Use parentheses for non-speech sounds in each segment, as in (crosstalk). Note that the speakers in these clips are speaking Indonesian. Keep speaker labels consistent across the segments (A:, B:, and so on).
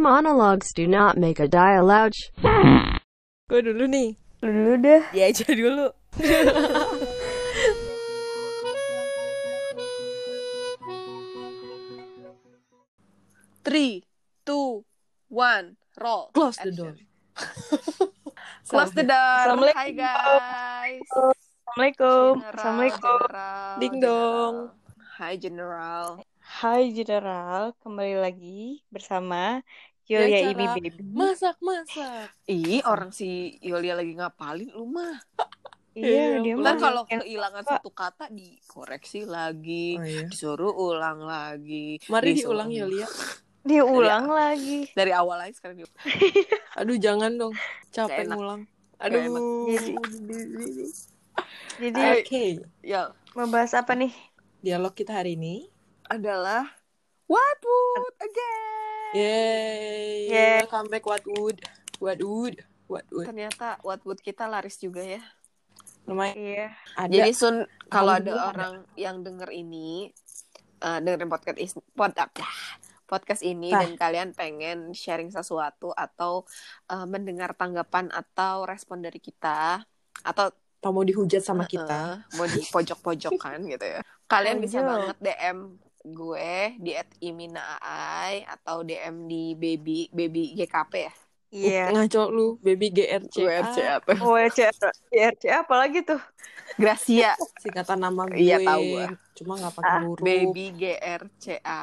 A: monologues do not make a dialogue.
B: Gue dulu nih.
C: Dulu deh.
B: Ya aja dulu.
D: Three, two, one, roll.
B: Close the door.
D: Close the door. Hai guys.
C: Assalamualaikum.
D: General,
C: Assalamualaikum.
D: General,
B: Ding
D: General.
B: dong.
D: Hai General.
C: Hai General, kembali lagi bersama Yulia
B: cara
C: ini baby.
B: Masak masak.
D: Ih, orang si Yulia lagi ngapalin lu mah.
C: Iya, dia
D: Ntar
C: mah
D: kalau kehilangan satu kata dikoreksi lagi,
B: Oh iya.
D: disuruh ulang lagi.
B: Mari
D: disuruh-
B: diulang Yulia.
C: dia ulang lagi.
D: Dari awal lagi sekarang di- (laughs)
B: Aduh jangan dong. Capek ngulang. Aduh.
D: enak.
C: Jadi
B: Oke.
D: Ya,
C: mau bahas apa nih?
B: Dialog kita hari ini.
D: adalah What would again?
B: Yeay.
C: Yeay.
B: Welcome back What Would. What Would. What Would.
D: Ternyata What would kita laris juga ya.
B: Lumayan
C: Iya.
B: ada.
D: Jadi Sun kalau ada orang yang denger ini eh, dengerin podcast is, pod, ah, podcast ini
B: Ah.
D: dan kalian pengen sharing sesuatu atau eh, mendengar tanggapan atau respon dari kita atau
B: Atau mau dihujat sama kita.
D: mau di (laughs) pojok-pojokan gitu ya. Kalian bisa banget DM gue di @iminaai atau DM di baby baby GKP ya.
C: Iya.
B: Ngaco lu, baby GRC.
D: GRCA tuh.
C: WC, WRC apa lagi tuh?
D: Gracia
B: Singkatan nama gue.
D: Iya, tahu gua.
B: Cuma nggak pakai
C: Ah,
B: huruf.
D: baby GRCA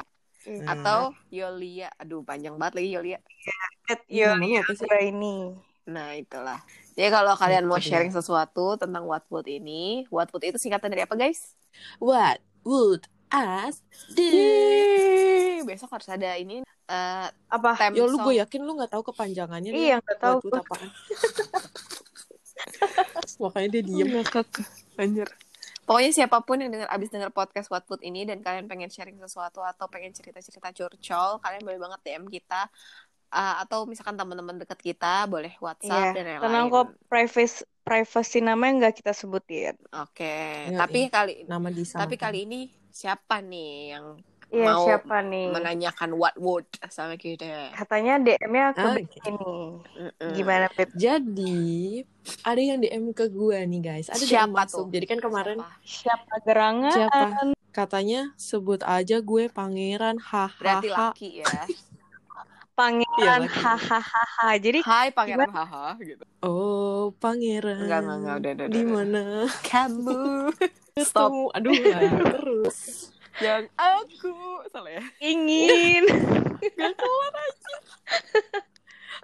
B: Hmm.
D: atau Yolia. Aduh panjang banget lagi Yolia.
B: Iya, lu apa sih?
C: Yulia ini.
D: Nah itulah. Jadi kalau kalian mau sharing sesuatu tentang Whatwood ini, Whatwood itu singkatan dari apa guys?
B: What would us do?
D: Yeay. Besok harus ada ini eh
C: Apa?
D: tem
B: Ya lu gue yakin lu gak tahu kepanjangannya nih.
C: Iya, nggak tahu
B: What apaan. (laughs) Makanya dia diem.
D: Anjir. Pokoknya siapa pun yang dengar abis dengar podcast Whatwood ini dan kalian pengen sharing sesuatu atau pengen cerita-cerita curcol, kalian boleh banget DM kita Uh, atau misalkan teman-teman dekat kita boleh WhatsApp
C: Iya.
D: dan yang
C: Tenang kok privacy privacy namanya nggak kita sebutin.
D: Oke,
B: Iya,
D: tapi
B: iya.
D: kali
B: Nama disama.
D: tapi kali ini siapa nih yang
C: Iya,
D: Mau
C: siapa nih?
D: menanyakan Whatwood sama kita?
C: Katanya DM-nya ke
B: Ah,
C: Beb
B: oke.
C: ini. Gimana Beb?
B: Jadi ada yang DM ke gue nih guys. Ada yang
D: Siapa
B: masuk.
D: tuh?
B: Jadi kan kemarin
D: Siapa?
C: Siapa gerangan?
B: siapa? Katanya sebut aja gue pangeran
D: Berarti
B: hahaha.
D: laki ya.
C: Pangeran
B: Iya,
C: hahaha. Jadi
D: Hai pangeran haha gitu.
B: Oh pangeran.
D: Enggak, enggak, enggak, udah, udah,
B: Di mana?
D: Kamu (laughs) stop.
B: Aduh (laughs) terus.
D: yang aku salah ya.
C: ingin. (laughs)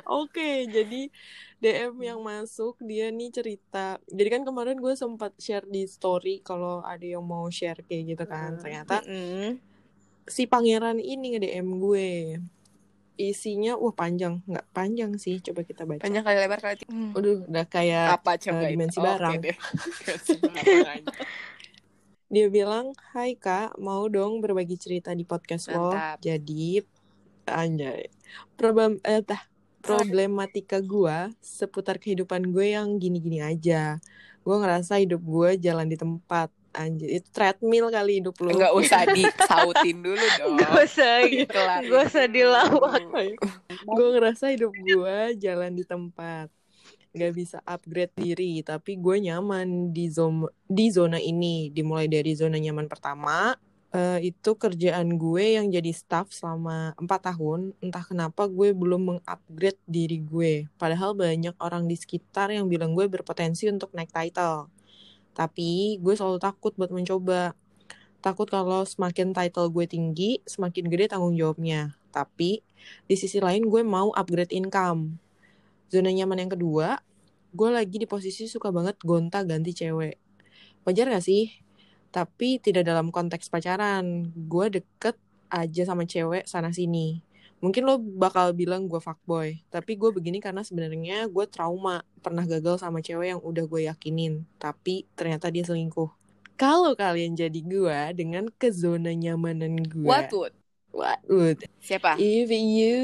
B: Oke, jadi DM yang masuk dia nih cerita. Jadi kan kemarin gue sempat share di story kalau ada yang mau share kayak gitu kan.
D: Hmm.
B: Ternyata
C: Mm-mm.
B: si pangeran ini nge-DM gue. Isinya wah panjang, nggak panjang sih. Coba kita baca.
D: Banyak kali lebar kali
C: Hmm.
B: Udah udah kayak
D: apa coba itu?
B: dimensi
D: Oh,
B: barang.
D: oke deh. (laughs) Dimensi barang.
B: dia bilang, "Hai Kak, mau dong berbagi cerita di podcast lo." Jadi anjay. Problem eh tah problematika gua seputar kehidupan gue yang gini-gini aja. Gue ngerasa hidup gue jalan di tempat. Anjir, itu treadmill kali hidup lu.
D: Enggak usah disautin dulu (laughs) dong.
C: Gak usah
D: Dikelarin
C: Gak usah
D: dulu.
C: dilawan.
B: gue ngerasa hidup gue jalan di tempat nggak bisa upgrade diri tapi gue nyaman di zona di zona ini dimulai dari zona nyaman pertama eh, itu kerjaan gue yang jadi staff selama empat tahun entah kenapa gue belum mengupgrade diri gue padahal banyak orang di sekitar yang bilang gue berpotensi untuk naik title tapi gue selalu takut buat mencoba takut kalau semakin title gue tinggi semakin gede tanggung jawabnya tapi di sisi lain gue mau upgrade income. Zona nyaman yang kedua, gue lagi di posisi suka banget gonta ganti cewek. Wajar gak sih? Tapi tidak dalam konteks pacaran. Gue deket aja sama cewek sana sini. Mungkin lo bakal bilang gue fuckboy. Tapi gue begini karena sebenarnya gue trauma. Pernah gagal sama cewek yang udah gue yakinin. Tapi ternyata dia selingkuh. Kalau kalian jadi gue dengan ke zona nyamanan gue.
D: Whatwood?
B: What would
D: Siapa?
B: If you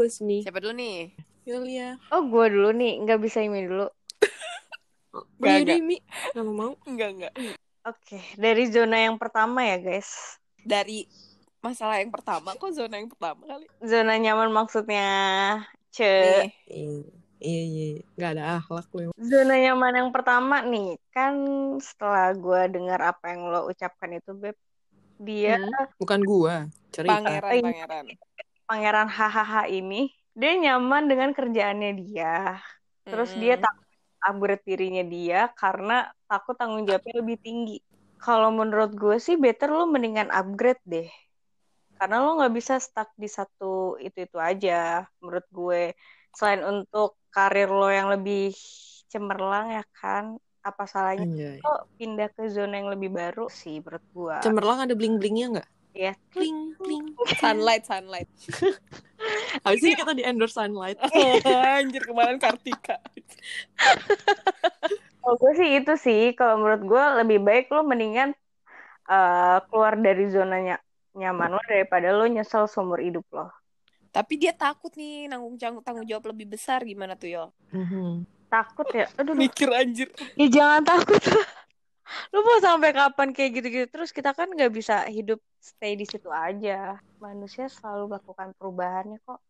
B: was me.
D: Siapa dulu nih?
B: Yulia.
C: Oh gue dulu nih Nggak bisa ini dulu (laughs)
D: Gak,
B: jadi Mi. Gak mau.
D: Enggak, enggak.
C: Oke Dari zona yang pertama ya guys
D: Dari masalah yang pertama kok zona yang pertama kali.
C: Zona nyaman maksudnya ce.
B: Iya, iya, iya. Gak ada akhlak lu.
C: Zona nyaman yang pertama nih, kan setelah gue dengar apa yang lo ucapkan itu, Beb, dia
B: Hmm, Bukan gua, cerita.
D: pangeran
C: Eh,
D: pangeran.
C: pangeran hahaha ini, dia nyaman dengan kerjaannya dia. Terus dia
D: Mm-mm.
C: takut upgrade dirinya dia karena takut tanggung jawabnya lebih tinggi. Kalau menurut gue sih better lo mendingan upgrade deh. Karena lo nggak bisa stuck di satu itu-itu aja menurut gue. Selain untuk karir lo yang lebih cemerlang ya kan, apa salahnya
B: Anjay.
C: lo pindah ke zona yang lebih baru sih menurut gue.
B: Cemerlang ada bling-blingnya nggak?
C: Ya,
B: Bling, bling.
D: sunlight sunlight. (laughs)
B: Habis ini kita di endorse sunlight. (laughs)
D: Anjir kemarin Kartika.
C: Kalau gue sih itu sih, kalau menurut gue lebih baik lo mendingan eh, keluar dari zonanya nyaman lo daripada lo nyesel seumur hidup lo.
D: Tapi dia takut nih nanggung tanggung, tanggung jawab lebih besar gimana tuh yo?
B: Mhm.
C: Takut ya? Aduh.
D: Mikir anjir.
C: ya jangan takut. (laughs) lo mau sampai kapan kayak gitu-gitu terus kita kan nggak bisa hidup stay di situ aja. Manusia selalu melakukan perubahannya kok.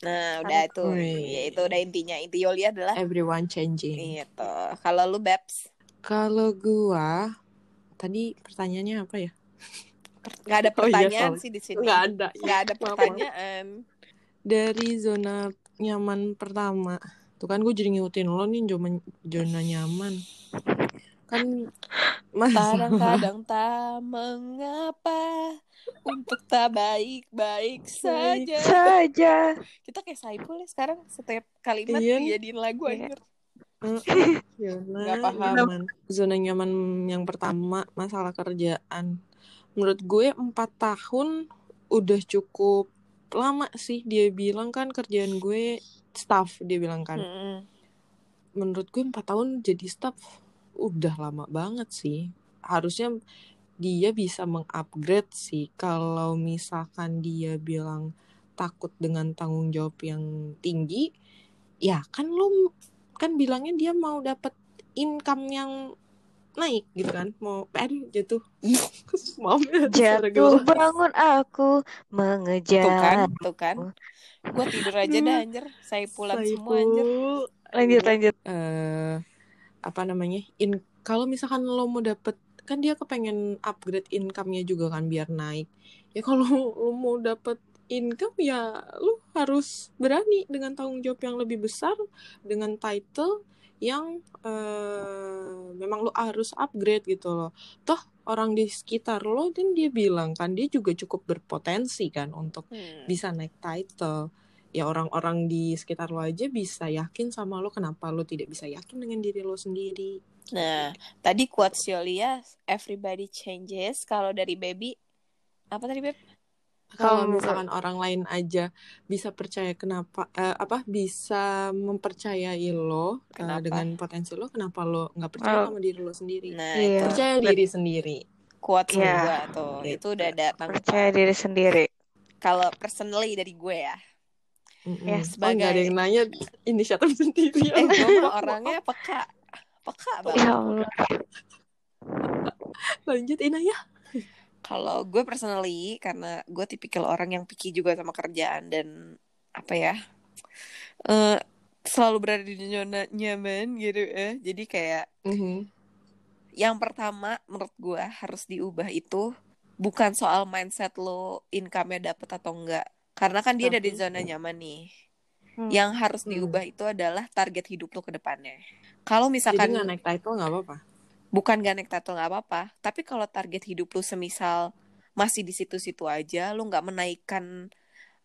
D: Nah, udah itu. Ya itu udah intinya. Inti Yoli adalah
B: Everyone changing.
D: itu. Kalau lu Babs
B: Kalau gua tadi pertanyaannya apa ya?
D: Nggak ada (laughs)
B: Oh iya,
D: pertanyaan sih di sini.
B: Nggak ada.
D: Nggak ada pertanyaan.
B: Dari zona nyaman pertama. Tuh kan gue jadi ngikutin lo nih zona, zona nyaman. Kan masalah. (laughs)
D: Kadang-kadang tak mengapa untuk tak baik-baik saja.
C: Saja.
D: Kita kayak Saipul ya sekarang setiap kalimat
B: Iya
D: dijadiin lagu
C: Iya.
D: anjir.
B: Zona nyaman. Zona nyaman yang pertama masalah kerjaan. Menurut gue empat tahun udah cukup lama sih. Dia bilang kan kerjaan gue staff dia bilang kan.
D: Mm-mm.
B: Menurut gue empat tahun jadi staff udah lama banget sih. Harusnya dia bisa mengupgrade sih. Kalau misalkan dia bilang takut dengan tanggung jawab yang tinggi, ya kan lu kan bilangnya dia mau dapat income yang naik gitu kan mau aduh jatuh (laughs) maaf ya
C: Jatuh
B: gue.
C: bangun aku
D: Tuh kan,
C: mengejar.
D: tuh kan. Gue tidur aja dah anjir. Saipulan semua anjir.
C: Lanjut lanjut.
B: eh apa namanya in kalau misalkan lo mau dapet kan dia kepengen upgrade income-nya juga kan biar naik ya kalau (laughs) lo mau dapet income ya lo harus berani dengan tanggung jawab yang lebih besar dengan title yang eh memang lo harus upgrade gitu loh toh orang di sekitar lo dan dia bilang kan dia juga cukup berpotensi kan untuk
D: Hmm.
B: bisa naik title ya orang-orang di sekitar lo aja bisa yakin sama lo kenapa lo tidak bisa yakin dengan diri lo sendiri
D: Nah, tadi quotes Yolia, everybody changes. Kalau dari baby, apa tadi beb?
B: Kalau
C: Kalau
B: misalkan orang lain aja bisa percaya kenapa eh, apa bisa mempercayai lo
D: Kenapa?
B: dengan potensi lo kenapa lo nggak percaya
C: Oh.
B: sama diri lo sendiri
D: Nah,
C: Iya.
D: itu
B: percaya diri sendiri
D: quotes
C: Iya.
D: kedua tuh.
B: Gitu.
D: Itu udah datang.
C: Percaya diri sendiri.
D: Kalau personally dari gue ya.
B: Mm-mm.
C: Ya,
B: oh
D: sebagai-
B: nggak ada yang nanya inisiatif (laughs) sendiri
D: Eh, gue
B: Maaf.
D: orangnya peka. Peka
C: Ya
D: banget.
C: Allah.
B: lanjut Inaya
D: Kalau gue personally, karena gue tipikal orang yang picky juga sama kerjaan dan apa ya, eh selalu berada di zona nyaman gitu ya. Jadi kayak
B: Mhm.
D: yang pertama menurut gue harus diubah itu bukan soal mindset lo income-nya dapet atau enggak. Karena kan dia ada di zona nyaman nih.
C: Hmm.
D: Yang harus
B: Hmm.
D: diubah itu adalah target hidup lo ke depannya. Kalau
B: jadi
D: misalkan
B: nggak naik title nggak apa-apa
D: bukan gak naik title nggak apa-apa. Tapi kalau target hidup lu semisal masih di situ-situ aja lu nggak menaikkan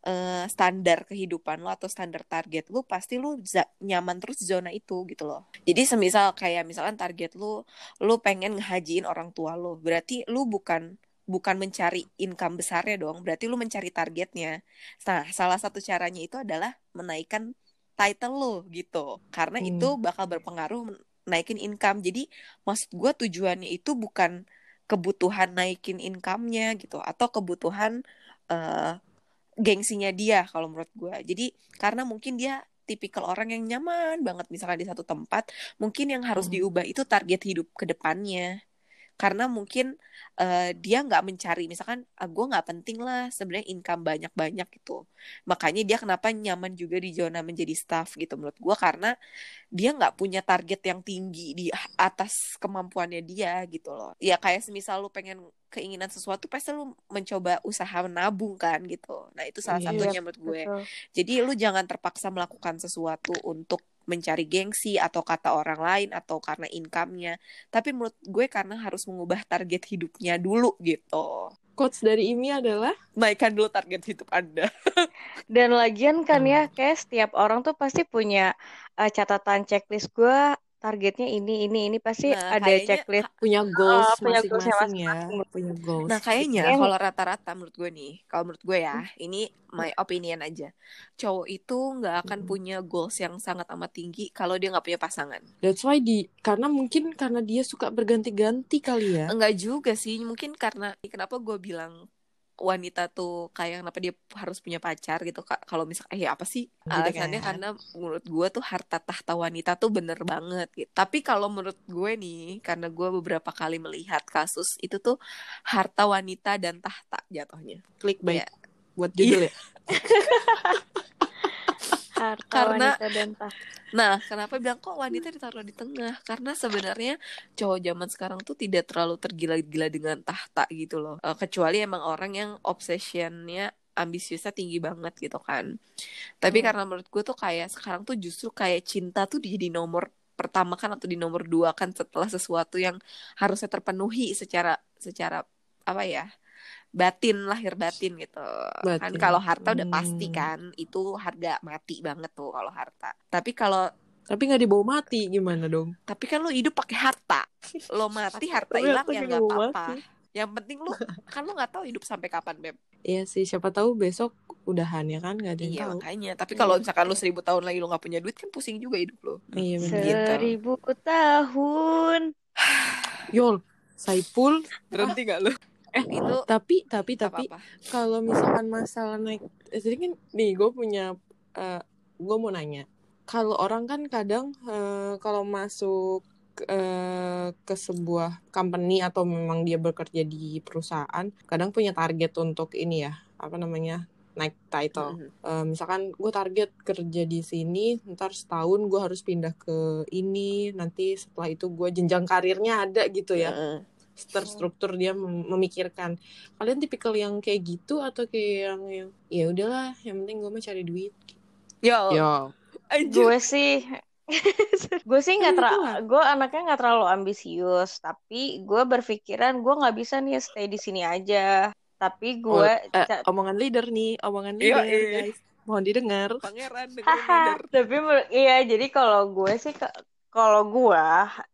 D: eh, standar kehidupan lu atau standar target lu pasti lu nyaman terus di zona itu gitu loh. Jadi semisal kayak misalkan target lu lu pengen ngehajiin orang tua lu berarti lu bukan bukan mencari income besarnya dong berarti lu mencari targetnya. Nah salah satu caranya itu adalah menaikkan title lu gitu. Karena
B: Hmm.
D: itu bakal berpengaruh naikin income. Jadi maksud gue tujuannya itu bukan kebutuhan naikin income-nya gitu atau kebutuhan eh gengsinya dia kalau menurut gue jadi karena mungkin dia tipikal orang yang nyaman banget misalnya di satu tempat mungkin yang harus
B: Hmm.
D: diubah itu target hidup ke depannya karena mungkin eh, dia nggak mencari misalkan ah, gue nggak penting lah sebenarnya income banyak banyak gitu. Makanya dia kenapa nyaman juga di zona menjadi staff gitu menurut gue karena dia nggak punya target yang tinggi di atas kemampuannya dia gitu loh. Ya kayak semisal lu pengen keinginan sesuatu pasti lu mencoba usaha menabung kan gitu. Nah itu salah
B: Iya,
D: satunya menurut gue.
C: Betul.
D: jadi lu jangan terpaksa melakukan sesuatu untuk mencari gengsi atau kata orang lain atau karena income-nya. Tapi menurut gue karena harus mengubah target hidupnya dulu gitu.
B: Quotes dari Imi adalah
D: Naikkan dulu target hidup Anda. (laughs)
C: Dan lagian kan
B: Hmm.
C: ya, kayak setiap orang tuh pasti punya eh, catatan checklist gue targetnya ini ini ini pasti
D: Nah,
C: ada
D: kayaknya
C: checklist
B: punya goals
C: punya
B: masing-masing ya. Punya goals.
D: Nah kayaknya
C: Yang-
D: kalau rata-rata menurut gue nih, kalau menurut gue ya, ini my opinion aja. Cowok itu nggak akan
B: Hmm.
D: punya goals yang sangat amat tinggi kalau dia nggak punya pasangan.
B: That's why di karena mungkin karena dia suka berganti-ganti kali ya.
D: Enggak juga sih, mungkin karena kenapa gue bilang wanita tuh kayak kenapa dia harus punya pacar gitu Kak. kalau misal eh apa sih
B: Gitu
D: alasannya
B: kan.
D: karena menurut gue tuh harta tahta wanita tuh bener banget gitu tapi kalau menurut gue nih karena gue beberapa kali melihat kasus itu tuh harta wanita dan tahta jatuhnya
B: Clickbait
D: Iya.
B: buat judul ya. (laughs)
C: harta
D: Karena-
C: wanita dan tahta.
D: Nah, kenapa bilang kok wanita ditaruh di tengah? Karena sebenarnya cowok zaman sekarang tuh tidak terlalu tergila-gila dengan tahta gitu loh. Eh, kecuali emang orang yang obsessionnya ambisiusnya tinggi banget gitu kan. Tapi
C: Hmm.
D: karena menurut gue tuh kayak sekarang tuh justru kayak cinta tuh jadi nomor pertama kan atau di nomor dua kan setelah sesuatu yang harusnya terpenuhi secara secara apa ya batin lahir batin gitu kan
B: Batin.
D: kalau harta udah pasti
B: Hmm.
D: kan itu harga mati banget tuh kalau harta tapi kalau
B: Tapi nggak dibawa mati gimana dong?
D: tapi kan lu hidup pakai harta lo mati harta hilang ya nggak apa-apa yang penting lu kan lu nggak tahu hidup sampai kapan beb
B: Iya sih, siapa tahu besok udahan ya kan, nggak ada yang
D: iya
B: tahu.
D: makanya tapi kalau misalkan lu seribu tahun lagi lu nggak punya duit kan pusing juga hidup lo
B: Iya benar.
D: Gitu.
C: Seribu tahun.
B: Yol, Saipul.
D: berhenti gak lu eh itu (laughs)
B: Tapi tapi tapi kalau misalkan masalah naik, eh, jadi kan nih gue punya, gue mau nanya. Kalau orang kan kadang eh, kalau masuk eh, ke sebuah company atau memang dia bekerja di perusahaan, kadang punya target untuk ini ya, apa namanya naik title.
D: Mhm.
B: Eh, misalkan gue target kerja di sini, ntar setahun gue harus pindah ke ini, nanti setelah itu gue jenjang karirnya ada gitu ya
D: Heeh.
B: Terstruktur dia mem- memikirkan. Kalian tipikal yang kayak gitu atau kayak yang yang ya udahlah yang penting gue mau cari duit.
D: Yo,
B: yo.
C: Gue sih (laughs) gue sih nggak terlalu gue anaknya nggak terlalu ambisius tapi gue berpikiran gue nggak bisa nih stay di sini aja. Tapi
B: Oh,
C: gue
B: eh,
C: ca-
B: omongan leader nih omongan
D: Iya,
B: leader
D: iya.
B: guys. Mohon didengar.
D: Pangeran (laughs) dengan leader.
C: tapi iya jadi kalau gue sih ke- kalau gue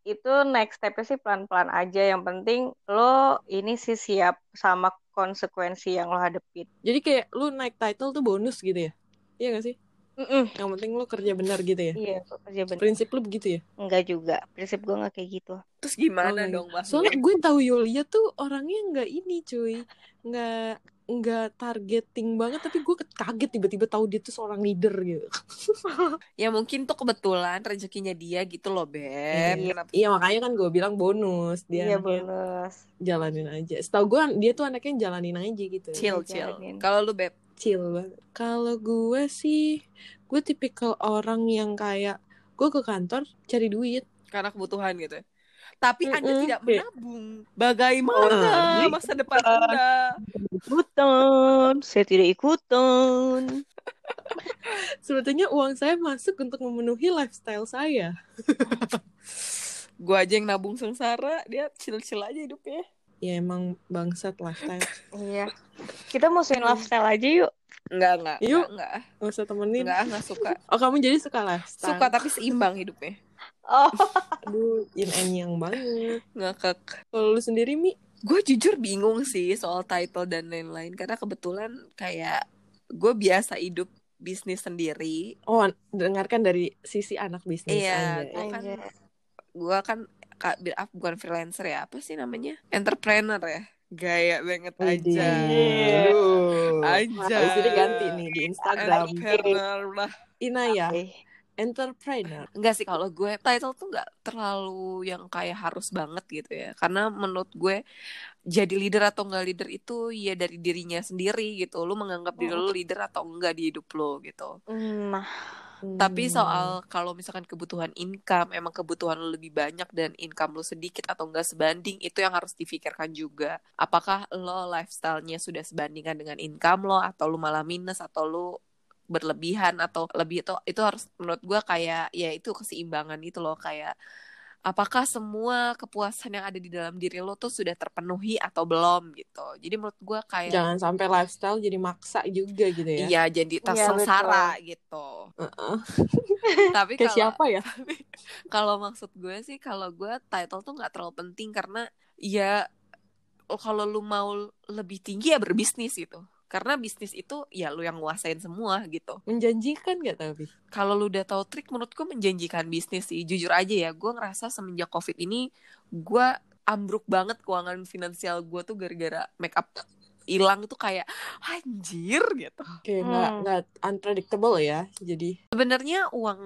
C: itu next stepnya sih pelan-pelan aja. Yang penting lo ini sih siap sama konsekuensi yang lo hadepin.
B: Jadi kayak lu naik title tuh bonus gitu ya? Iya gak sih?
C: Mm-mm.
B: yang penting lu kerja benar gitu ya?
C: Iya kerja bener
B: prinsip lu begitu ya?
C: Enggak juga. Prinsip gue nggak kayak gitu.
D: Terus
B: Oh,
D: gimana
B: nggak
D: dong. Bang?
B: soalnya gue tahu Yulia tuh orangnya nggak ini cuy. Nggak nggak targeting banget tapi gue kaget tiba-tiba tahu dia tuh seorang leader gitu (laughs)
D: Ya mungkin tuh kebetulan rezekinya dia gitu loh, Beb.
B: Iya.
D: Kenapa?
B: iya makanya kan gue bilang bonus dia
C: iya bonus
B: jalanin aja. Setahu gue dia tuh anaknya jalanin aja gitu.
D: Chill,
C: Iya,
D: chill. Kalau lu, Beb,
B: Chill banget. Kalau gue sih, gue tipikal orang yang kayak gue ke kantor cari duit.
D: karena kebutuhan gitu ya. Tapi Anda
B: Mm-mm.
D: tidak
B: Kayak-
D: menabung. Bagaimana masa depan Anda?
C: ikutan saya tidak ikutan (laughs)
B: Sebetulnya uang saya masuk untuk memenuhi lifestyle saya.
D: Gua aja yang nabung sengsara, dia chill-chill aja hidupnya.
B: Ya emang bangsat lifestyle.
C: iya kita musuhin lifestyle aja yuk
D: Enggak, enggak.
B: Yuk.
D: Enggak, enggak.
B: Gak usah temenin.
D: Enggak, enggak suka.
B: Oh kamu jadi suka lifestyle?
D: Suka tapi seimbang hidupnya.
C: Oh (laughs)
B: Aduh, yin and yang banget.
D: Ngakak.
B: Kalau lu sendiri Mi?
D: Gue jujur bingung sih soal title dan lain-lain karena kebetulan kayak gue biasa hidup bisnis sendiri.
B: Oh, dengarkan dari sisi anak bisnis
D: Iya,
B: aja.
D: gue kan
C: Anjay.
D: gue kan ka- bi- ah, bukan freelancer ya, apa sih namanya? Entrepreneur ya. Gaya banget aja.
B: Aduh.
D: Aja.
B: Ini ganti nih di Instagram.
D: Entrepreneur lah.
B: Inaya.
C: Eh,
B: entrepreneur.
D: Enggak sih kalau gue title tuh nggak terlalu yang kayak harus banget gitu ya. Karena menurut gue jadi leader atau enggak leader itu ya dari dirinya sendiri gitu. Lu menganggap diri lu leader atau enggak di hidup lo gitu.
C: Nah,
D: Tapi
B: Hmm.
D: soal kalau misalkan kebutuhan income, emang kebutuhan lu lebih banyak dan income lu sedikit atau enggak sebanding, itu yang harus difikirkan juga. Apakah lo lifestyle-nya sudah sebandingkan dengan income lo, atau lu malah minus, atau lu berlebihan, atau lebih itu itu harus menurut gua kayak ya itu keseimbangan itu loh kayak apakah semua kepuasan yang ada di dalam diri lo tuh sudah terpenuhi atau belum gitu. Jadi menurut gua kayak
B: jangan sampai lifestyle jadi maksa juga gitu ya.
D: Iya jadi
C: Iya,
D: tersengsara gitu.
B: Heeh. (laughs)
D: Tapi kalau
B: siapa ya? (laughs)
D: kalau maksud gue sih kalau gue title tuh nggak terlalu penting karena ya kalau lu mau lebih tinggi ya berbisnis gitu karena bisnis itu ya lu yang nguasain semua gitu.
B: Menjanjikan gak tapi?
D: kalau lu udah tahu trik menurut gue menjanjikan bisnis sih. Jujur aja ya gue ngerasa semenjak covid ini gue ambruk banget keuangan finansial gue tuh gara-gara make up hilang tuh kayak anjir gitu
B: Kayak nggak
C: Hmm.
B: nggak unpredictable ya. Jadi
D: sebenarnya uang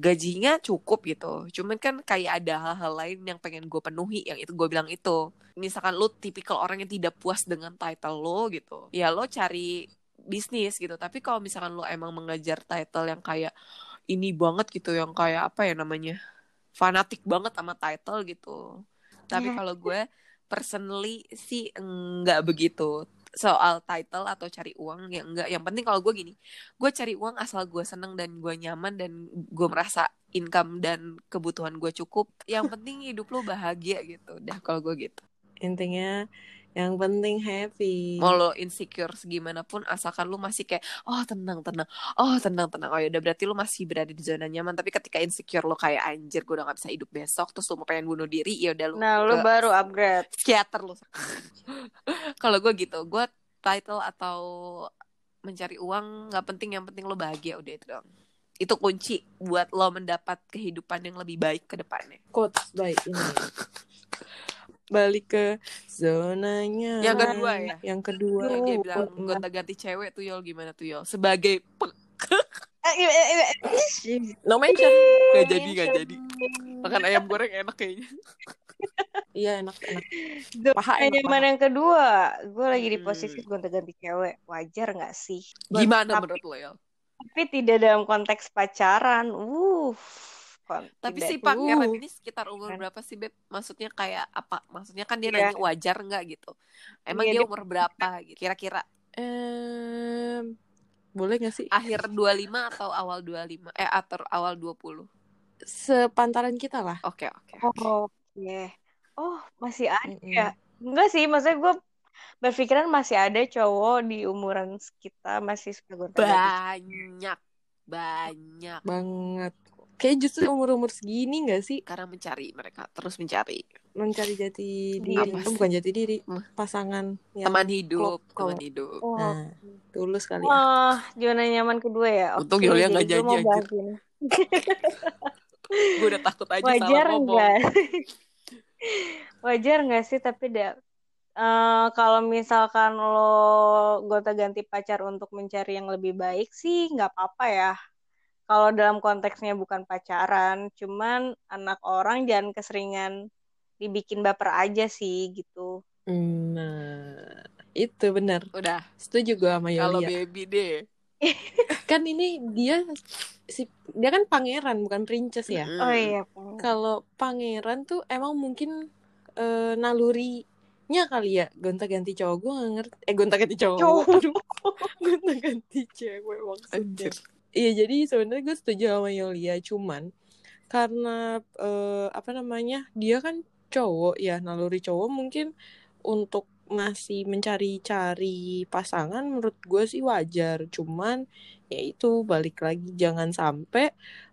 D: gajinya cukup gitu cuman kan kayak ada hal-hal lain yang pengen gue penuhi yang itu gue bilang itu misalkan lo tipikal orang yang tidak puas dengan title lo gitu ya lo cari bisnis gitu tapi kalau misalkan lo emang mengejar title yang kayak ini banget gitu yang kayak apa ya namanya fanatik banget sama title gitu tapi
C: Iya.
D: kalau gue personally sih enggak begitu soal title atau cari uang ya enggak yang penting kalau gue gini gue cari uang asal gue seneng dan gue nyaman dan gue merasa income dan kebutuhan gue cukup yang penting hidup lo bahagia gitu dah kalau gue gitu.
B: Intinya yang penting happy.
D: mau lo insecure segimanapun asalkan lo masih kayak oh tenang tenang oh tenang tenang oh ya udah berarti lo masih berada di zona nyaman tapi ketika insecure lo kayak anjir gue udah gak bisa hidup besok terus lo mau pengen bunuh diri ya udah lo
C: nah lu
D: ke
C: baru upgrade.
D: psikiater lo (laughs) kalau gue gitu gue title atau mencari uang nggak penting yang penting lo bahagia udah itu dong itu kunci buat lo mendapat kehidupan yang lebih baik ke depannya
B: quotes baik ini. Balik ke zonanya.
D: Yang kedua ya?
B: Yang kedua.
D: yang dia bilang
B: Quote-
D: gonta ganti cewek tuh yol gimana tuh yol sebagai (laughs)
C: Eh, eh, eh, eh.
B: No mention.
D: Gak jadi, gak jadi. makan ayam goreng enak kayaknya (laughs)
B: Iya enak enak. Paha enak,
C: nyaman yang kedua, gue lagi di
D: Hmm.
C: posisi gonta-ganti cewek. Wajar nggak sih?
D: gimana
C: Tapi-
D: menurut lo yol
C: Tapi tidak dalam konteks pacaran. Uh.
D: Tapi si pangeran
C: uh.
D: ini sekitar umur
C: Kan.
D: berapa sih beb maksudnya kayak apa maksudnya kan dia
C: Iya.
D: nanya wajar nggak gitu emang
C: Iya,
D: dia umur berapa gitu kira-kira
B: Em, boleh gak sih?
D: akhir 25 atau awal 25 eh atau awal 20
B: Sepantaran kita lah.
D: oke oke
C: Oh, oke. Oh, masih ada. Ya. Enggak sih, maksudnya gue berpikiran masih ada cowok di umuran kita masih suka
D: banyak banyak
B: Banget. Kayak justru umur-umur segini gak sih
D: karena mencari mereka terus mencari
B: mencari jati diri?
C: Apa
B: Oh, bukan jati diri, pasangan yang
D: teman hidup
B: klop
D: teman hidup
C: Oh,
B: Nah, tulus kali ya.
C: Wah, zona nyaman kedua ya.
D: Untung
C: Oke,
D: Yulia
C: gue
D: janji, gue udah takut aja
C: Wajar
D: salah ngomong
C: enggak? (laughs) Wajar nggak sih tapi da, eh, kalau misalkan lo gonta-ganti pacar untuk mencari yang lebih baik sih nggak apa-apa ya. Kalau dalam konteksnya bukan pacaran, cuman anak orang jangan keseringan dibikin baper aja sih gitu.
B: Nah, itu benar.
D: udah
B: Setuju gue sama
D: kalau
B: Yolia.
D: baby deh (laughs)
B: Kan ini dia si dia kan pangeran bukan princess ya.
D: Mm.
C: Oh iya.
B: Kalau pangeran tuh emang mungkin eh, nalurinya kali ya gonta-ganti cowok gue gak ngerti eh gonta-ganti cowok
C: Cowok. (laughs)
B: Gonta-ganti cewek maksudnya
D: Anjir.
B: Iya jadi sebenarnya gue setuju sama Yolia cuman karena eh, apa namanya dia kan cowok ya naluri cowok mungkin untuk masih mencari-cari pasangan menurut gue sih wajar cuman ya itu balik lagi jangan sampai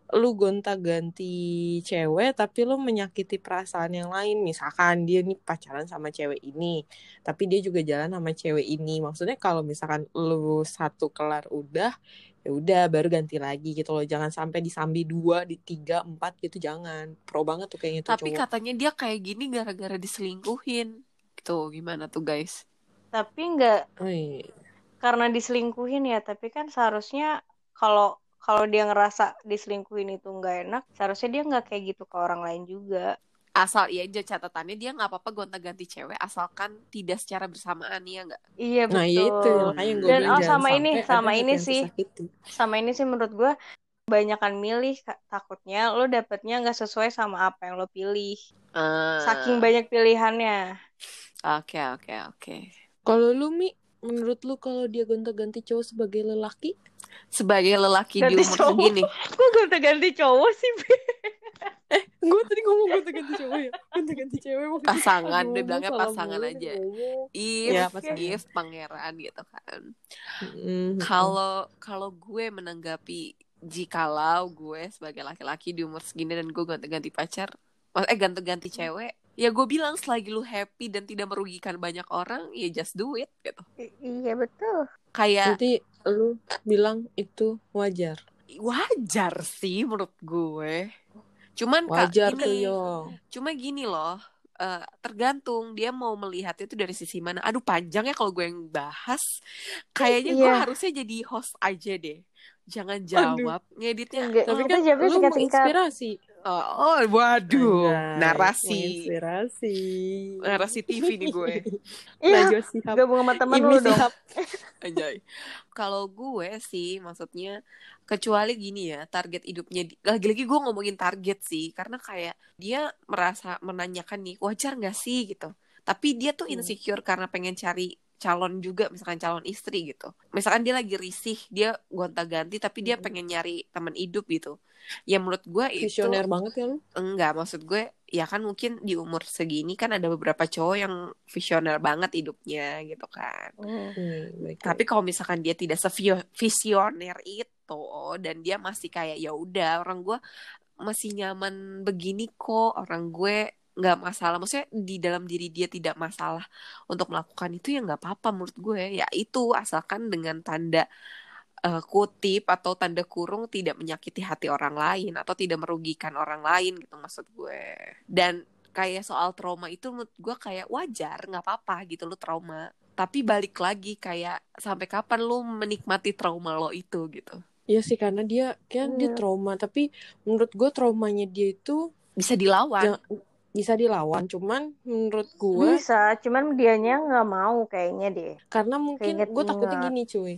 B: lu gonta-ganti cewek tapi lu menyakiti perasaan yang lain. Misalkan dia nih pacaran sama cewek ini tapi dia juga jalan sama cewek ini. Maksudnya kalau misalkan lu satu kelar udah ya udah baru ganti lagi gitu loh. Jangan sampai disambi dua di tiga empat gitu jangan. Pro banget tuh kayaknya tuh
D: tapi
B: cowok.
D: katanya dia kayak gini gara-gara diselingkuhin. Tuh gimana tuh guys?
C: Tapi nggak
B: Oh, iya.
C: karena diselingkuhin ya, tapi kan seharusnya kalau kalau dia ngerasa diselingkuhin itu nggak enak seharusnya dia nggak kayak gitu ke orang lain juga
D: asal iya aja catatannya dia nggak apa-apa gonta-ganti cewek asalkan tidak secara bersamaan ya nggak?
C: Iya betul
B: Nah itu makanya gue
C: Dan, oh, sama ini, sama ini sih. sama ini sih menurut gue kebanyakan milih takutnya lo dapetnya nggak sesuai sama apa yang lo pilih.
D: Ah,
C: saking banyak pilihannya.
D: Oke oke oke.
B: Kalau lu Mi, menurut lu kalau dia gonta-ganti cowok sebagai lelaki?
D: sebagai lelaki di
C: Ganti
D: umur
C: cowok.
D: segini.
C: Gue ganti cowok sih Be?
B: Gue tadi ngomong gonta-ganti cowok ya, gonta-ganti cewek. maksudnya.
D: pasangan dia bilangnya pasangan aja if
B: Iya, pasangan.
D: if pangeran gitu kan
B: Mm,
D: kalau kalau gue menanggapi jikalau gue sebagai laki-laki di umur segini dan gue ganti-ganti pacar eh ganti-ganti cewek ya gue bilang selagi lu happy dan tidak merugikan banyak orang ya just do it gitu
C: I- iya betul
D: kayak
B: Berarti lu bilang itu wajar.
D: wajar sih menurut gue cuman Kak,
B: Wajar tuh
D: gini,
B: yo.
D: cuma gini loh eh, tergantung dia mau melihatnya itu dari sisi mana aduh panjang ya kalau gue yang bahas kayaknya gue
C: Iya.
D: harusnya jadi host aja deh jangan jawab ngeditnya
C: Enggak,
B: Tapi
C: kita
B: kan
C: jawabnya
B: lu
C: singkat-singkat.
B: menginspirasi.
D: Oh, oh, waduh
B: Anjay,
D: narasi
B: Menginspirasi.
D: narasi TV nih gue (laughs)
C: iya gabung sama temen lu dong. (laughs)
D: Anjay. Kalau gue sih maksudnya kecuali gini ya target hidupnya lagi-lagi gue ngomongin target sih karena kayak dia merasa menanyakan nih wajar nggak sih gitu tapi dia tuh
B: Hmm.
D: insecure karena pengen cari calon juga misalkan calon istri gitu misalkan dia lagi risih dia gonta-ganti tapi dia pengen nyari teman hidup gitu ya menurut gue itu
B: Visioner banget ya lu.
D: enggak maksud gue ya kan mungkin di umur segini kan ada beberapa cowok yang visioner banget hidupnya gitu kan
C: Hmm.
B: Hmm,
D: tapi kalau misalkan dia tidak sevisioner itu dan dia masih kayak ya udah orang gue masih nyaman begini kok orang gue nggak masalah. Maksudnya di dalam diri dia tidak masalah untuk melakukan itu ya nggak apa-apa menurut gue. Ya itu asalkan dengan tanda eh, kutip atau tanda kurung tidak menyakiti hati orang lain atau tidak merugikan orang lain gitu maksud gue. Dan kayak soal trauma itu menurut gue kayak wajar nggak apa-apa gitu lu trauma. Tapi balik lagi kayak sampai kapan lu menikmati trauma lo itu gitu.
B: Iya sih karena dia kan dia
C: Iya.
B: trauma. Tapi menurut gue traumanya dia itu
D: bisa dilawan.
B: Jangan- bisa dilawan cuman menurut gue
C: bisa cuman dianya nggak mau kayaknya deh.
B: Karena mungkin gue takutnya gini cuy.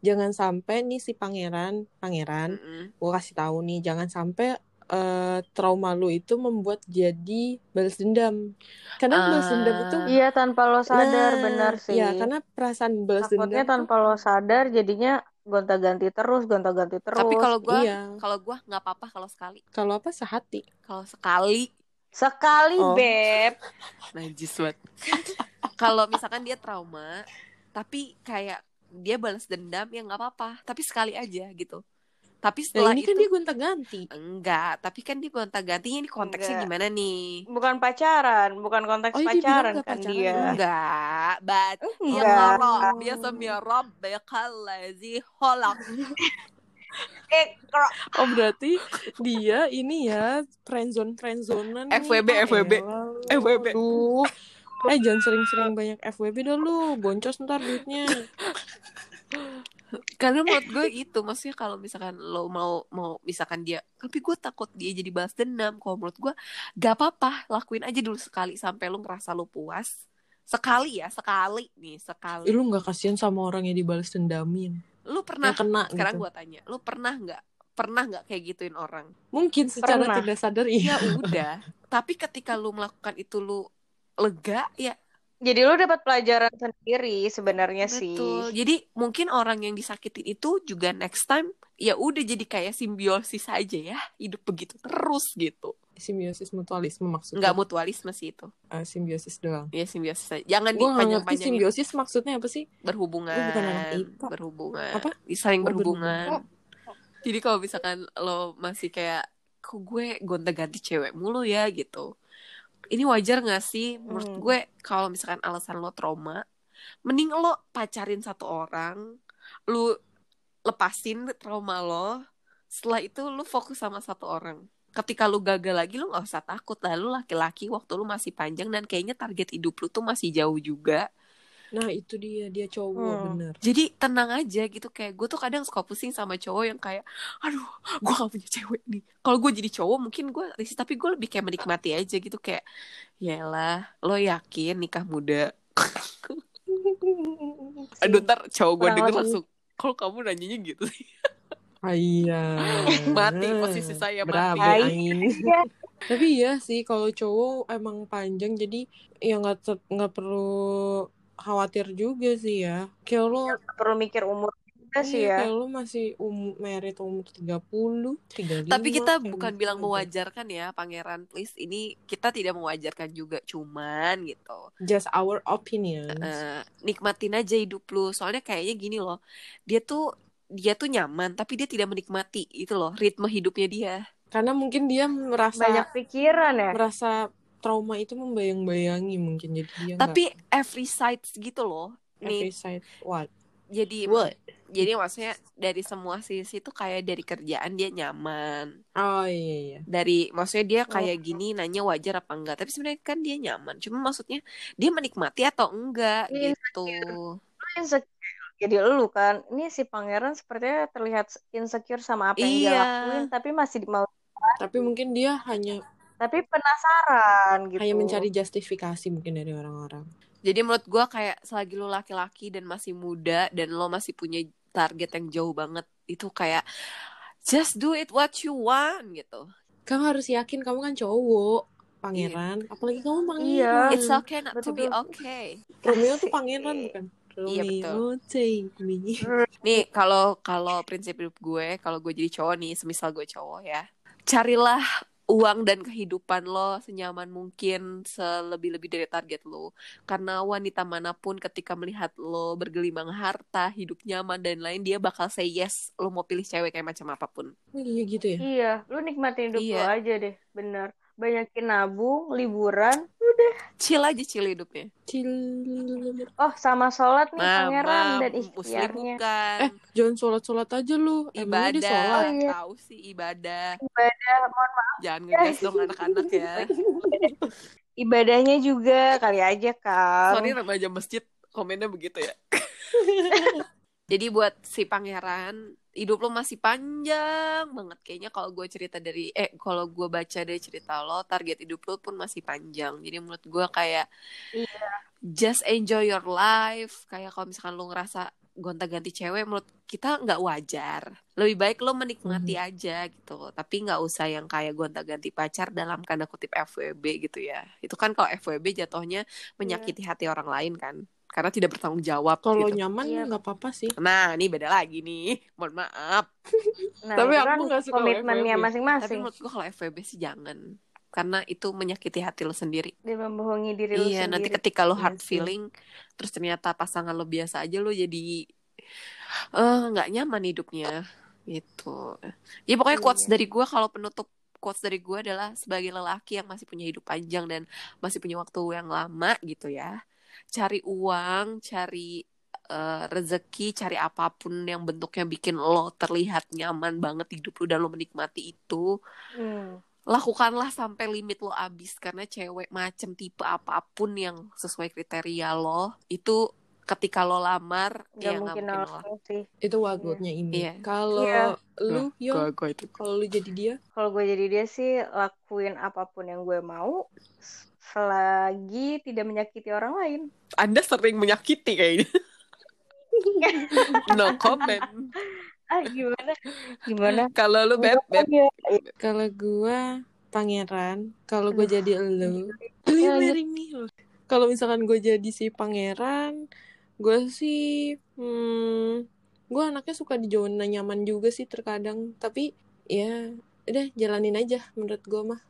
B: Jangan sampai nih si pangeran pangeran
D: Mm-mm.
B: gue kasih tahu nih jangan sampai eh, trauma lu itu membuat jadi balas dendam. Karena balas dendam itu
D: Ah.
C: iya tanpa lo sadar
B: Nah,
C: benar sih.
B: ya karena perasaan balas
C: takutnya
B: dendam
C: tanpa lo sadar jadinya gonta-ganti terus gonta-ganti terus
D: tapi kalau gue
B: iya.
D: kalau gue nggak apa-apa kalau sekali.
B: Kalau apa sehati.
D: Kalau sekali
C: sekali
B: Oh.
C: beb
D: najis banget kalau misalkan dia trauma tapi kayak dia balas dendam ya nggak apa-apa tapi sekali aja gitu tapi
B: nah
D: setelah
B: ini
D: itu
B: kan dia gonta-ganti
D: enggak tapi kan dia gonta gantinya ini konteksnya
C: Enggak.
D: gimana nih
C: bukan pacaran bukan konteks
B: Oh, dia bilang
C: pacaran
B: nggak
C: kan
B: pacaran.
C: dia
D: enggak bat ya
C: Enggak.
D: Allah biasa mirab bekalazi holak
C: eh kalau
B: oh berarti dia ini ya friendzone friendzonean nih.
D: FWB,
B: Ah,
D: FWB.
B: elah lu.
D: FWB.
B: Aduh. eh jangan sering-sering banyak FWB dah lu boncos ntar duitnya
D: karena menurut gue itu maksudnya kalau misalkan lo mau mau misalkan dia tapi gue takut dia jadi balas dendam kalau menurut gue gak apa-apa lakuin aja dulu sekali sampai lo ngerasa lo puas sekali ya sekali nih sekali
B: Ih, lu nggak kasihan sama orang yang dibalas dendamin
D: lu pernah
B: yang kena
D: sekarang
B: gitu.
D: gue tanya lu pernah nggak pernah nggak kayak gituin orang?
B: Mungkin secara
C: Pernah.
B: tidak sadar iya.
D: Ya (laughs) udah tapi ketika lu melakukan itu lu lega ya
C: jadi lu dapat pelajaran sendiri sebenarnya
D: betul.
C: Sih
D: jadi mungkin orang yang disakitin itu juga next time ya udah jadi kayak simbiosis aja ya hidup begitu terus gitu
B: simbiosis mutualisme maksudnya?
D: Nggak mutualisme sih itu.
B: Ah, simbiosis doang.
D: Ya simbiosis aja. jangan
B: gue ngerti simbiosis maksudnya apa sih?
D: Berhubungan.
B: Gua bukan anak IPA.
D: berhubungan.
B: Apa?
D: saling
B: Oh,
D: berhubungan. jadi kalau misalkan lo masih kayak kok gue gonta-ganti cewek mulu ya? gitu. Ini wajar gak sih? Menurut
C: Hmm.
D: gue kalau misalkan alasan lo trauma mending lo pacarin satu orang lu lepasin trauma lo setelah itu lu fokus sama satu orang ketika lu gagal lagi lu nggak usah takut lah lu laki-laki waktu lu masih panjang dan kayaknya target hidup lu tuh masih jauh juga
B: Nah itu dia dia cowok
C: Hmm.
B: bener.
D: Jadi tenang aja gitu kayak gue tuh kadang suka pusing sama cowok yang kayak aduh gue gak punya cewek nih. Kalau gue jadi cowok mungkin gue risih tapi gue lebih kayak menikmati aja gitu kayak yalah lo yakin nikah muda. (laughs) Aduh ntar cowok gue denger langsung kalau kamu nanyanya gitu sih. (laughs)
B: Iya. (laughs)
D: Mati posisi saya, mati.
B: aing. (laughs) Tapi iya sih kalau cowok emang panjang jadi ya nggak nggak perlu khawatir juga sih ya. Kayak lo
C: Nggak perlu mikir umur juga sih
B: iya,
C: ya.
B: kayak lo masih um, merit umur 30, 35.
D: Tapi kita
B: kayak
D: bukan
B: gitu
D: bilang
B: aja.
D: mewajarkan ya pangeran please ini kita tidak mewajarkan juga cuman gitu.
B: Just our opinions.
D: Eh, nikmatin aja hidup lu soalnya kayaknya gini loh dia tuh dia tuh nyaman tapi dia tidak menikmati itu loh ritme hidupnya dia.
B: Karena mungkin dia merasa
C: Banyak pikiran ya.
B: merasa trauma itu membayang-bayangi mungkin jadi dia
D: tapi every sides gitu loh.
B: Every
D: nih
B: side what?
D: jadi
B: what?
D: jadi maksudnya dari semua sisi tuh kayak dari kerjaan dia nyaman.
B: Oh iya iya.
D: Dari maksudnya dia
C: Oh.
D: kayak gini nanya wajar apa enggak. Tapi sebenarnya kan dia nyaman. Cuma maksudnya dia menikmati atau enggak
C: Iya,
D: gitu.
C: insecure. Jadi lu kan, ini si pangeran sepertinya terlihat insecure sama apa yang dia
D: Iya.
C: lakuin, tapi masih mau.
B: tapi mungkin dia hanya
C: Tapi penasaran gitu.
B: hanya mencari justifikasi mungkin dari orang-orang
D: Jadi menurut gua kayak selagi lo laki-laki dan masih muda dan lo masih punya target yang jauh banget itu kayak just do it what you want gitu.
B: kamu harus yakin kamu kan cowok pangeran apalagi kamu pangeran
C: Iya.
D: It's okay not to be
C: Betul.
D: okay.
B: Romeo tuh (laughs) pangeran bukan
D: Iya,
B: Romeo take me
D: Nih kalau kalau prinsip hidup gue kalau gue jadi cowok nih semisal gue cowok ya carilah uang dan kehidupan lo senyaman mungkin selebih-lebih dari target lo. Karena wanita mana pun ketika melihat lo bergelimang harta hidup nyaman dan lain dia bakal say yes lo mau pilih cewek kayak macam apa
B: pun. Iya gitu ya?
C: Iya, lu nikmatin hidup
D: Iya.
C: aja deh, bener. Banyakin nabung, liburan.
D: chill aja chill hidupnya
B: Chill.
C: Oh, sama sholat nih
D: Mama,
C: pangeran dan ikhtiarnya.
D: bukan
B: eh jangan sholat-sholat aja lu emangnya
D: ibadah
B: sholat
C: Oh, iya.
D: tahu sih ibadah
C: Ibadah, mohon maaf.
D: jangan ngegas dong anak-anak ya (laughs)
C: Ibadahnya juga kali aja kan.
D: sorry remaja masjid komennya begitu ya (laughs) jadi buat si pangeran hidup lo masih panjang banget. Kayaknya kalau gue cerita dari eh kalau gue baca dari cerita lo target hidup lo pun masih panjang. Jadi menurut gue kayak
C: Iya.
D: just enjoy your life. Kayak kalau misalkan lo ngerasa gonta-ganti cewek menurut kita nggak wajar. Lebih baik lo menikmati aja gitu. Tapi nggak usah yang kayak gonta-ganti pacar dalam tanda kutip FWB gitu ya. Itu kan kalau FWB jatuhnya menyakiti hati orang lain kan karena tidak bertanggung jawab
B: kalau
D: gitu.
B: nyaman
C: Iya.
B: nggak apa-apa sih
D: nah ini beda lagi nih mohon maaf (laughs)
C: Nah,
B: Tapi aku
C: kan
B: nggak suka
C: komitmennya
B: FWB.
D: tapi
C: masing-masing.
D: menurut gue kalau FWB sih jangan karena itu menyakiti hati lo sendiri
C: Dia membohongi diri lu
D: iya nanti
C: sendiri.
D: ketika lo
B: Iya
D: hard feeling terus ternyata pasangan lo biasa aja lo jadi eh nggak nyaman hidupnya gitu ya pokoknya
C: Iya.
D: quotes dari gue kalau penutup quotes dari gue adalah sebagai lelaki yang masih punya hidup panjang dan masih punya waktu yang lama gitu ya cari uang cari eh, rezeki cari apa pun yang bentuknya bikin lo terlihat nyaman banget hidup lo dan lo menikmati itu
C: Hmm.
D: lakukanlah sampai limit lo abis karena cewek macem tipe apa pun yang sesuai kriteria lo itu ketika lo lamar
C: Gak
D: ya
C: mungkin
D: mungkin lo
C: sih.
B: itu wagotnya ini
D: Iya.
B: kalau
C: Iya.
B: lu yo
D: gua itu
B: kalau lu jadi dia
C: Kalau gue jadi dia sih lakuin apa pun yang gue mau selagi tidak menyakiti orang lain.
D: anda sering menyakiti kayaknya. (laughs) No comment.
C: Ah gimana? Gimana?
D: kalau lu beb beb?
C: Iya.
B: kalau gua pangeran. Kalau gue jadi lu
C: Iya,
B: kalau misalkan gue jadi si pangeran gue sih hmm, gue anaknya suka di zona nyaman juga sih terkadang. Tapi ya udah jalanin aja menurut gue mah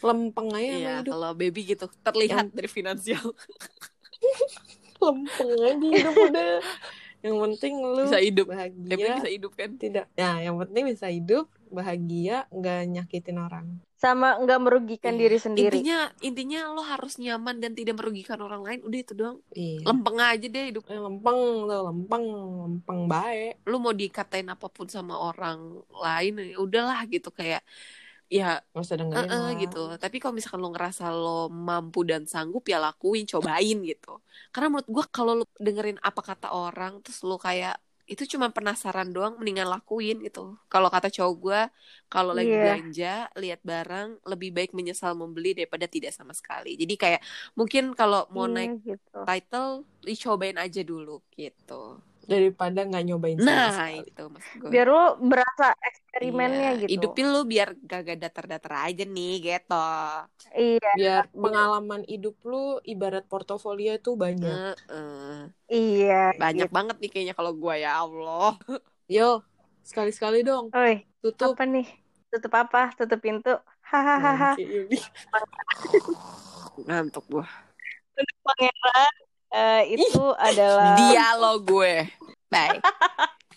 B: lempeng aja
D: Iya,
B: hidup.
D: kalau baby gitu terlihat dari finansial. (laughs)
B: Lempeng aja hidup udah. Yang penting lu
D: bisa hidup.
B: bahagia.
D: Baby bisa hidup kan?
B: Tidak. Ya yang penting bisa hidup bahagia nggak nyakitin orang.
C: Sama nggak merugikan
D: Iya.
C: diri sendiri.
D: intinya intinya lo harus nyaman dan tidak merugikan orang lain udah itu doang.
B: Iya.
D: Lempeng aja deh hidup.
B: Eh, lempeng tuh lempeng lempeng baik.
D: Lu mau dikatain apa pun sama orang lain ya udahlah gitu kayak ya
B: Gak usah dengerin
D: eh, eh,
B: lah.
D: gitu tapi kalau misalkan lo ngerasa lo mampu dan sanggup ya lakuin cobain gitu karena menurut gue kalau lo dengerin apa kata orang terus lo kayak itu cuma penasaran doang mendingan lakuin gitu kalau kata cowok gue kalau lagi
C: Iya.
D: belanja lihat barang lebih baik menyesal membeli daripada tidak sama sekali jadi kayak mungkin kalau mau
C: Iya,
D: naik
C: gitu.
D: title dicobain aja dulu gitu
B: Daripada nggak nyobain sama
D: nah
B: sekali.
D: itu maksud gue
C: Biar lo berasa eksperimennya
D: Iya,
C: gitu.
D: hidupin lu biar gak datar-datar aja nih gitu
C: Iya,
B: Biar pengalaman hidup lu ibarat portofolio itu banyak.
D: Heeh.
C: iya.
D: banyak
C: gitu.
D: banget nih kayaknya kalau gue ya Allah (laughs)
B: Yo, sekali-sekali dong.
C: Oi,
B: Tutup.
C: apa nih? Tutup apa? Tutup pintu. Hahaha.
D: Ngantuk gue
C: Pangeran eh, itu adalah
D: dialog gue. Bye (laughs)